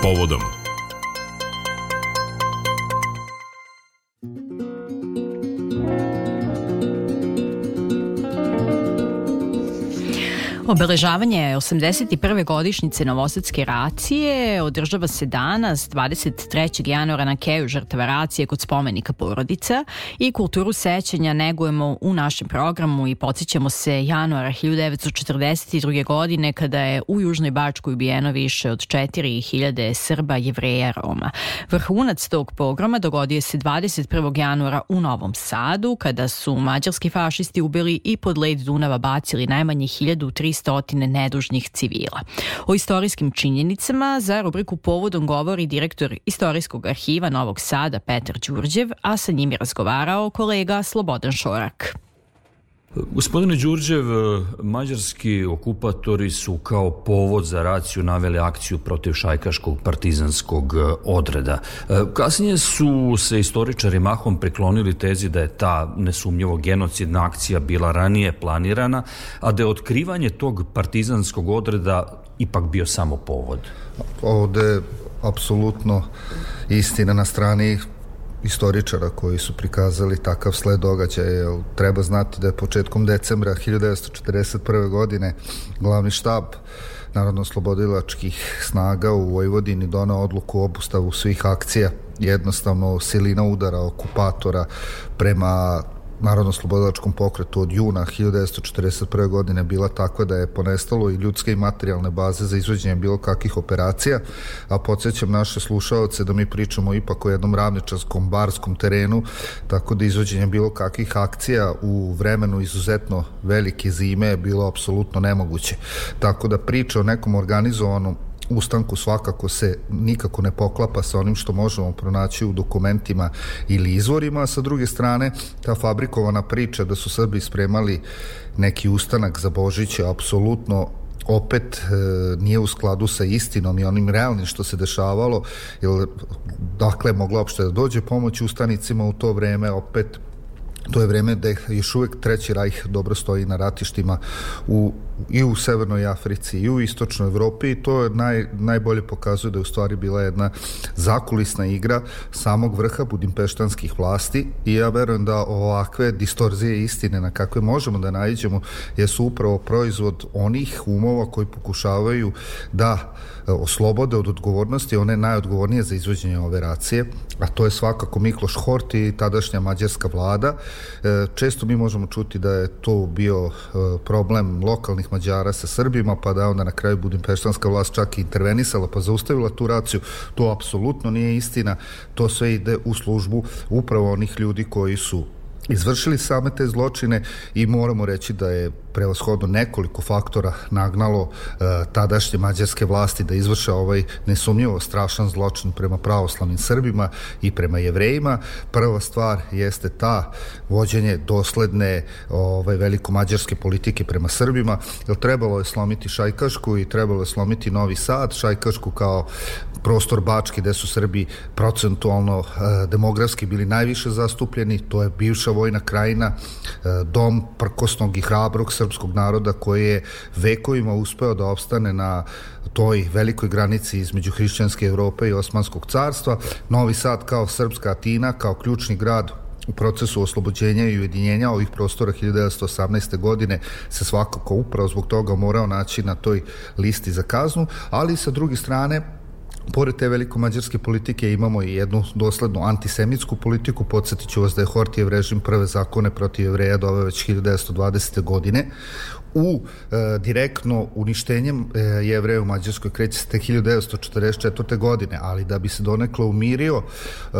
povodom Obeležavanje 81. godišnjice Novosadske racije održava se danas 23. januara na Keju žrtava racije kod spomenika porodica i kulturu sećanja negujemo u našem programu i podsjećamo se januara 1942. godine kada je u Južnoj Bačkoj ubijeno više od 4000 Srba, Jevreja, Roma. Vrhunac tog programa dogodio se 21. januara u Novom Sadu kada su mađarski fašisti ubili i pod led Dunava bacili najmanje 1300 stotine nedužnih civila. O istorijskim činjenicama za rubriku Povodom govori direktor Istorijskog arhiva Novog Sada Petar Đurđev, a sa njim je razgovarao kolega Slobodan Šorak. Gospodine Đurđev, mađarski okupatori su kao povod za raciju naveli akciju protiv šajkaškog partizanskog odreda. Kasnije su se istoričari mahom priklonili tezi da je ta nesumnjivo genocidna akcija bila ranije planirana, a da je otkrivanje tog partizanskog odreda ipak bio samo povod. Ovde apsolutno istina na strani istoričara koji su prikazali takav sled događaja. Treba znati da je početkom decembra 1941. godine glavni štab narodno-slobodilačkih snaga u Vojvodini donao odluku o obustavu svih akcija jednostavno silina udara okupatora prema Narodno-slobodilačkom pokretu od juna 1941. godine bila takva da je ponestalo i ljudske i materijalne baze za izvođenje bilo kakvih operacija, a podsjećam naše slušaoce da mi pričamo ipak o jednom ravničarskom barskom terenu, tako da izvođenje bilo kakvih akcija u vremenu izuzetno velike zime je bilo apsolutno nemoguće. Tako da priča o nekom organizovanom ustanku svakako se nikako ne poklapa sa onim što možemo pronaći u dokumentima ili izvorima, a sa druge strane ta fabrikovana priča da su Srbi spremali neki ustanak za Božiće apsolutno opet e, nije u skladu sa istinom i onim realnim što se dešavalo, jer dakle mogla uopšte da dođe pomoć ustanicima u to vreme, opet to je vreme da još uvek Treći rajh dobro stoji na ratištima u, i u Severnoj Africi i u Istočnoj Evropi i to je naj, najbolje pokazuje da je u stvari bila jedna zakulisna igra samog vrha budimpeštanskih vlasti i ja verujem da ovakve distorzije istine na kakve možemo da nađemo jesu upravo proizvod onih umova koji pokušavaju da e, oslobode od odgovornosti one najodgovornije za izvođenje ove racije, a to je svakako Mikloš Hort i tadašnja mađarska vlada. E, često mi možemo čuti da je to bio e, problem lokalnih Mađara sa Srbima, pa da onda na kraju Budimpeštanska vlast čak i intervenisala pa zaustavila tu raciju. To apsolutno nije istina. To sve ide u službu upravo onih ljudi koji su izvršili same te zločine i moramo reći da je prevashodno nekoliko faktora nagnalo e, tadašnje mađarske vlasti da izvrše ovaj nesumnjivo strašan zločin prema pravoslavnim Srbima i prema jevrejima. Prva stvar jeste ta vođenje dosledne ovaj, veliko mađarske politike prema Srbima, jer trebalo je slomiti Šajkašku i trebalo je slomiti Novi Sad, Šajkašku kao prostor Bačke gde su Srbi procentualno e, demografski bili najviše zastupljeni, to je bivša vojna krajina, e, dom prkosnog i hrabrog srpskog naroda koji je vekovima uspeo da opstane na toj velikoj granici između hrišćanske Evrope i Osmanskog carstva. Novi Sad kao srpska Atina, kao ključni grad u procesu oslobođenja i ujedinjenja ovih prostora 1918. godine se svakako upravo zbog toga morao naći na toj listi za kaznu, ali sa druge strane Pored te veliko-mađarske politike imamo i jednu doslednu antisemitsku politiku. Podsjetit ću vas da je Hortijev režim prve zakone protiv jevreja dove već 1920. godine u e, direktno uništenjem e, jevreja u Mađarskoj kreće se te 1944. godine, ali da bi se donekle umirio e,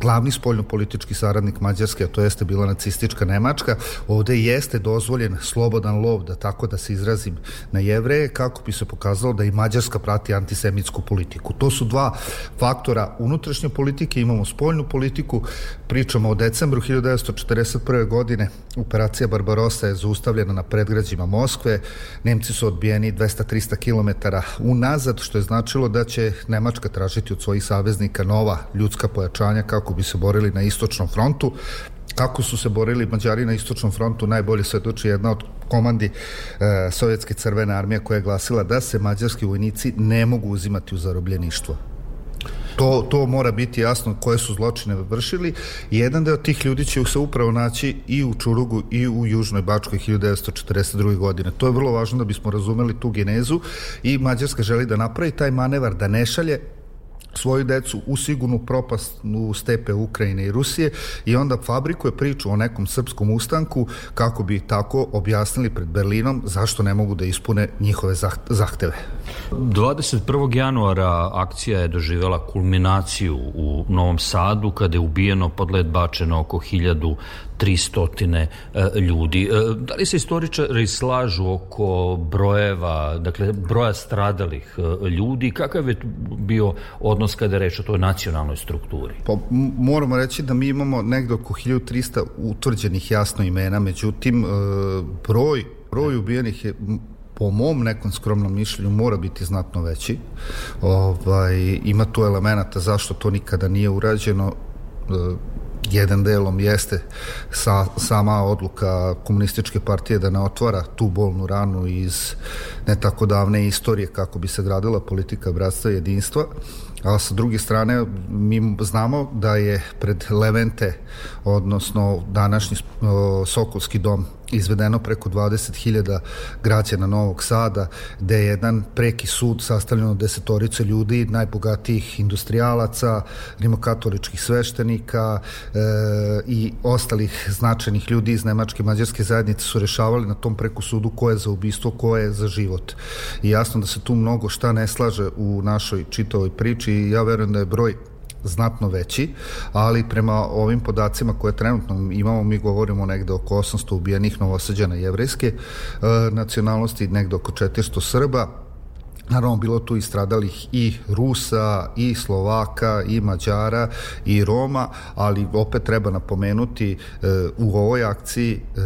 glavni spoljno-politički saradnik Mađarske, a to jeste bila nacistička Nemačka, ovde jeste dozvoljen slobodan lov, da tako da se izrazim na jevreje, kako bi se pokazalo da i Mađarska prati antisemitsku politiku. To su dva faktora unutrašnje politike, imamo spoljnu politiku, pričamo o decembru 1941. godine, operacija Barbarossa je zaustavljena na predgrađima Moskve. Nemci su odbijeni 200-300 km unazad, što je značilo da će Nemačka tražiti od svojih saveznika nova ljudska pojačanja kako bi se borili na istočnom frontu. Kako su se borili Mađari na istočnom frontu najbolje svedoči jedna od komandi e, Sovjetske crvene armije koja je glasila da se mađarski vojnici ne mogu uzimati u zarobljeništvo. To, to mora biti jasno koje su zločine vršili. Jedan deo tih ljudi će se upravo naći i u Čurugu i u Južnoj Bačkoj 1942. godine. To je vrlo važno da bismo razumeli tu genezu i Mađarska želi da napravi taj manevar, da ne šalje svoju decu u sigurnu propast u stepe Ukrajine i Rusije i onda fabrikuje priču o nekom srpskom ustanku kako bi tako objasnili pred Berlinom zašto ne mogu da ispune njihove zahteve. 21. januara akcija je doživela kulminaciju u Novom Sadu kada je ubijeno pod led bačeno oko hiljadu 300 e, ljudi. E, da li se istoričari slažu oko brojeva, dakle broja stradalih e, ljudi? Kakav je bio odnos kada reč o toj nacionalnoj strukturi? Pa moramo reći da mi imamo negde oko 1300 utvrđenih jasno imena, međutim broj broj ubijenih je po mom nekom skromnom mišljenju mora biti znatno veći. Ovaj ima tu elemenata zašto to nikada nije urađeno jedan delom jeste sa, sama odluka komunističke partije da ne otvara tu bolnu ranu iz ne tako davne istorije kako bi se gradila politika bratstva i jedinstva a sa druge strane mi znamo da je pred Levente odnosno današnji Sokolski dom izvedeno preko 20.000 građana Novog Sada, gde je jedan preki sud sastavljen od desetorice ljudi, najbogatijih industrijalaca, rimokatoličkih sveštenika e, i ostalih značajnih ljudi iz Nemačke mađarske zajednice su rešavali na tom preku sudu ko je za ubistvo, ko je za život. I jasno da se tu mnogo šta ne slaže u našoj čitovoj priči i ja verujem da je broj znatno veći, ali prema ovim podacima koje trenutno imamo, mi govorimo negde oko 800 ubijenih novosađana jevrejske e, nacionalnosti, negde oko 400 Srba, Naravno, bilo tu i stradalih i Rusa, i Slovaka, i Mađara, i Roma, ali opet treba napomenuti e, u ovoj akciji e,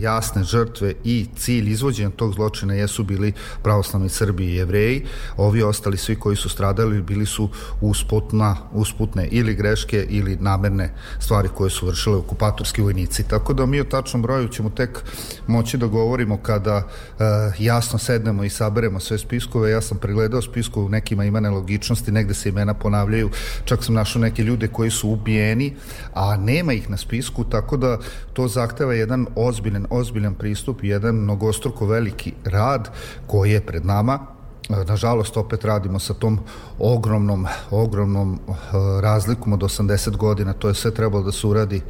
jasne žrtve i cilj izvođenja tog zločina jesu bili pravoslavni Srbi i Jevreji. Ovi ostali svi koji su stradali bili su usputna, usputne ili greške ili namerne stvari koje su vršile okupatorski vojnici. Tako da mi o tačnom broju ćemo tek moći da govorimo kada e, jasno sednemo i saberemo sve spiskove. Ja sam pregledao spisku, u nekima ima nelogičnosti, negde se imena ponavljaju, čak sam našao neke ljude koji su ubijeni, a nema ih na spisku, tako da to zahteva jedan ozbiljan, ozbiljan pristup, jedan mnogostruko veliki rad koji je pred nama, nažalost opet radimo sa tom ogromnom ogromnom uh, razlikom od 80 godina to je sve trebalo da se uradi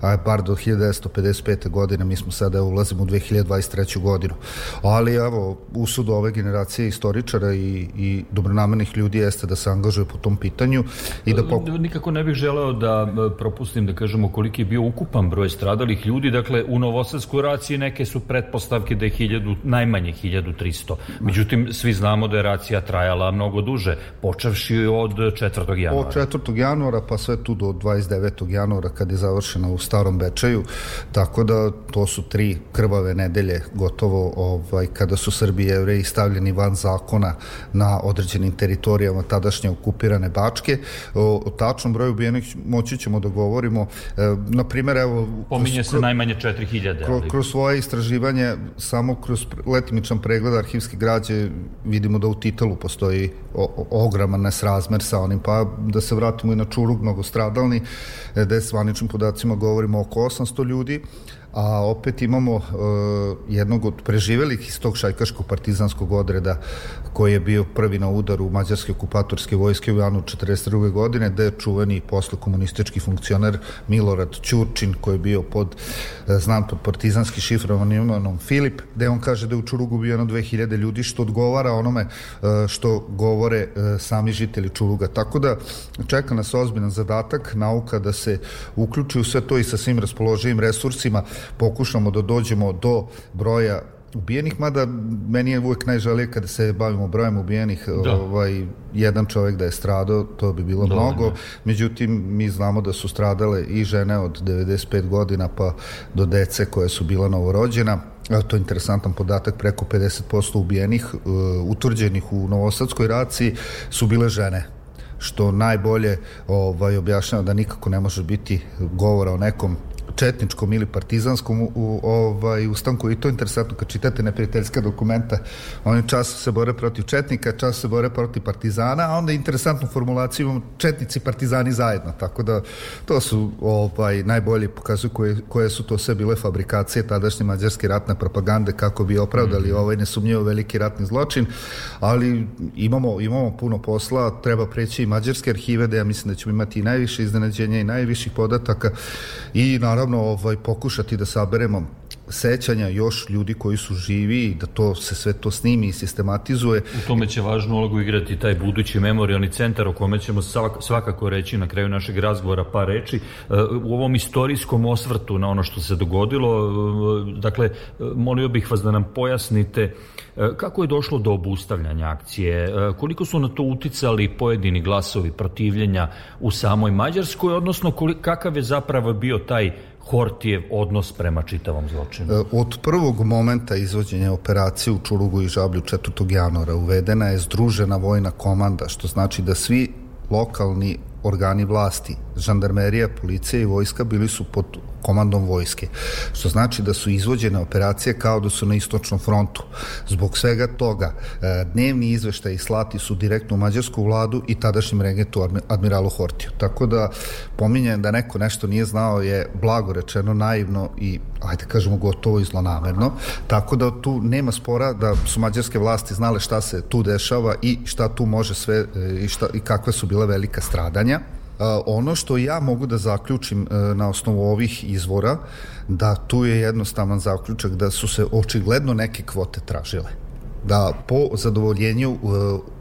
a bar do 1955. godine mi smo sada ulazimo u 2023. godinu ali evo usud ove generacije istoričara i, i dobronamernih ljudi jeste da se angažuje po tom pitanju i da poku... nikako ne bih želeo da e, propustim da kažemo koliki je bio ukupan broj stradalih ljudi dakle u Novosadskoj raciji neke su pretpostavke da je 1000 najmanje 1300 međutim svi znamo da je racija trajala mnogo duže, počevši od 4. januara. Od 4. januara pa sve tu do 29. januara kad je završena u Starom Bečaju, tako da to su tri krvave nedelje gotovo ovaj, kada su Srbi i Jevreji stavljeni van zakona na određenim teritorijama tadašnje okupirane Bačke. O, o tačnom broju ubijenih moći ćemo da govorimo. E, na primjer, evo... Pominje se najmanje 4000. Kroz, kroz svoje istraživanje, samo kroz letimičan pregled arhivske građe vidimo da u titelu postoji ogroman nesrazmer sa onim, pa da se vratimo i na Čurug, mnogo stradalni, gde s vaničnim podacima govorimo oko 800 ljudi, a opet imamo uh, jednog od preživelih iz tog šajkaškog partizanskog odreda koji je bio prvi na udaru mađarske okupatorske vojske u janu 42. godine, da je čuveni posle komunistički funkcioner Milorad Ćurčin koji je bio pod, uh, znam pod partizanski šifrovanim imenom Filip, gde on kaže da je u Čurugu bio jedno 2000 ljudi, što odgovara onome uh, što govore sami žitelji Čuruga. Tako da čeka nas ozbiljan zadatak, nauka da se uključi u sve to i sa svim raspoloživim resursima pokušamo da dođemo do broja ubijenih, mada meni je uvek najžalije kada se bavimo brojem ubijenih, da. ovaj, jedan čovek da je stradao, to bi bilo Dovoljno. mnogo, međutim mi znamo da su stradale i žene od 95 godina pa do dece koje su bila novorođena, to je interesantan podatak, preko 50% ubijenih, uh, utvrđenih u Novosadskoj raciji su bile žene što najbolje ovaj, objašnjava da nikako ne može biti govora o nekom četničkom ili partizanskom u, u, ovaj, ustanku. I to je interesantno kad čitate neprijateljska dokumenta oni čas se bore protiv četnika čas se bore protiv partizana a onda interesantnu formulaciju imamo četnici partizani zajedno. Tako da to su ovaj, najbolji pokazuju koje, koje su to sve bile fabrikacije tadašnje mađarske ratne propagande kako bi opravdali -hmm. ovaj nesumnjivo veliki ratni zločin. Ali imamo, imamo puno posla treba preći i mađarske arhive da ja mislim da ćemo imati i najviše iznenađenja i najviših podataka. I naravno ovaj, pokušati da saberemo sećanja još ljudi koji su živi i da to se sve to snimi i sistematizuje. U tome će važnu ulogu igrati taj budući memorialni centar o kome ćemo svakako reći na kraju našeg razgovora par reči. E, u ovom istorijskom osvrtu na ono što se dogodilo, e, dakle, molio bih vas da nam pojasnite e, kako je došlo do obustavljanja akcije, koliko su na to uticali pojedini glasovi protivljenja u samoj Mađarskoj, odnosno kakav je zapravo bio taj Hortijev odnos prema čitavom zločinu? E, od prvog momenta izvođenja operacije u Čurugu i Žablju 4. januara uvedena je združena vojna komanda, što znači da svi lokalni organi vlasti, žandarmerija, policija i vojska bili su pod komandom vojske, što znači da su izvođene operacije kao da su na istočnom frontu. Zbog svega toga, e, dnevni izveštaj slati su direktno u mađarsku vladu i tadašnjem regentu admiralu Hortiju. Tako da, pominjem da neko nešto nije znao je blago rečeno naivno i, ajde kažemo, gotovo i zlonamerno. Tako da tu nema spora da su mađarske vlasti znale šta se tu dešava i šta tu može sve e, i, šta, i kakve su bile velika stradanja ono što ja mogu da zaključim e, na osnovu ovih izvora, da tu je jednostavan zaključak da su se očigledno neke kvote tražile da po zadovoljenju e,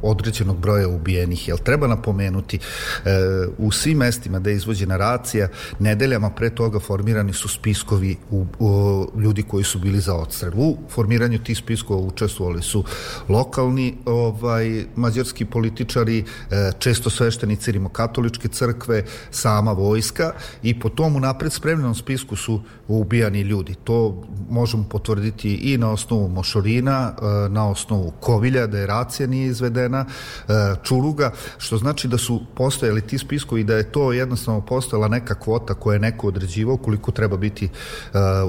određenog broja ubijenih, jel treba napomenuti e, u svim mestima da je izvođena racija, nedeljama pre toga formirani su spiskovi u, u, ljudi koji su bili za odstrel. U formiranju tih spiskova učestvovali su lokalni ovaj mađarski političari, e, često sveštenici rimokatoličke crkve, sama vojska i po tomu napred spremljenom spisku su ubijani ljudi. To možemo potvrditi i na osnovu Mošorina, na osnovu Kovilja, da je racija nije izvedena, e, Čuruga, što znači da su postojali ti spiskovi da je to jednostavno postojala neka kvota koja je neko određivao koliko treba biti e,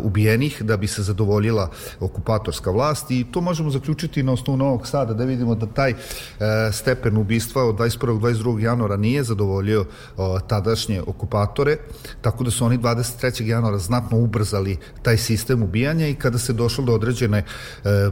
ubijenih da bi se zadovoljila okupatorska vlast i to možemo zaključiti na osnovu Novog Sada da vidimo da taj e, stepen ubistva od 21. 22. januara nije zadovoljio tadašnje okupatore, tako da su oni 23. januara znatno ubrzali taj sistem ubijanja i kada se došlo do određene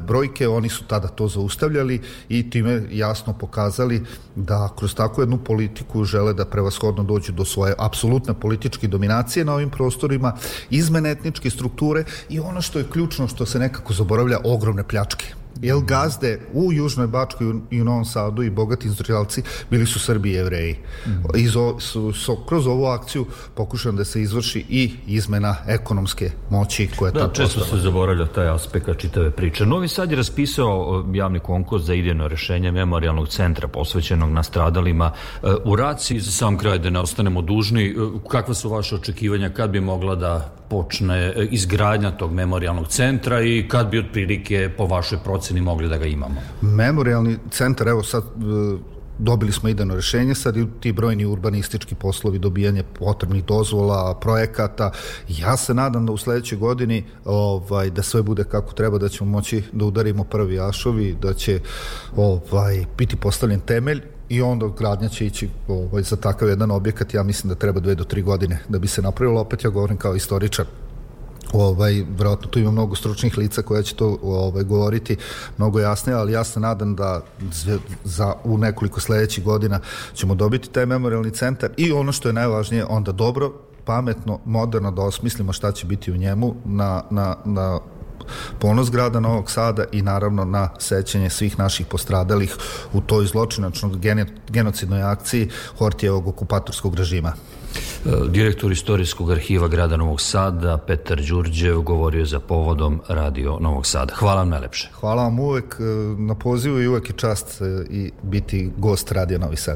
brojke, oni su tada to zaustavljali i time jasno pokazali da kroz takvu jednu politiku žele da prevashodno dođu do svoje apsolutne političke dominacije na ovim prostorima, izmene etničke strukture i ono što je ključno što se nekako zaboravlja, ogromne pljačke Jel gazde u Južnoj Bačkoj i u Novom Sadu i bogati industrijalci bili su Srbi i Jevreji. Mm. Izo, su, su, kroz ovu akciju pokušam da se izvrši i izmena ekonomske moći koja je da, često se zaboravlja taj aspekt čitave priče. Novi Sad je raspisao javni konkurs za idejno rešenje memorialnog centra posvećenog nastradalima e, u Raci. Za sam kraj da ne ostanemo dužni, e, kakva su vaše očekivanja kad bi mogla da počne e, izgradnja tog memorialnog centra i kad bi otprilike po vašoj proceni mogli da ga imamo? Memorialni centar, evo sad e, dobili smo ideno rešenje, sad i ti brojni urbanistički poslovi, dobijanje potrebnih dozvola, projekata. Ja se nadam da u sledećoj godini ovaj, da sve bude kako treba, da ćemo moći da udarimo prvi ašovi, da će ovaj, biti postavljen temelj i onda gradnja će ići ovaj, za takav jedan objekat, ja mislim da treba dve do tri godine da bi se napravilo, opet ja govorim kao istoričar ovaj, vjerojatno tu ima mnogo stručnih lica koja će to ovaj, govoriti mnogo jasnije, ali ja se nadam da za u nekoliko sledećih godina ćemo dobiti taj memorialni centar i ono što je najvažnije, onda dobro pametno, moderno da osmislimo šta će biti u njemu na, na, na ponos grada Novog Sada i naravno na sećanje svih naših postradalih u toj zločinačnog genocidnoj akciji Hortijevog okupatorskog režima. E, direktor istorijskog arhiva grada Novog Sada, Petar Đurđev, govorio je za povodom Radio Novog Sada. Hvala vam najlepše. Hvala vam uvek e, na pozivu i uvek je čast e, i biti gost Radio Novi Sad.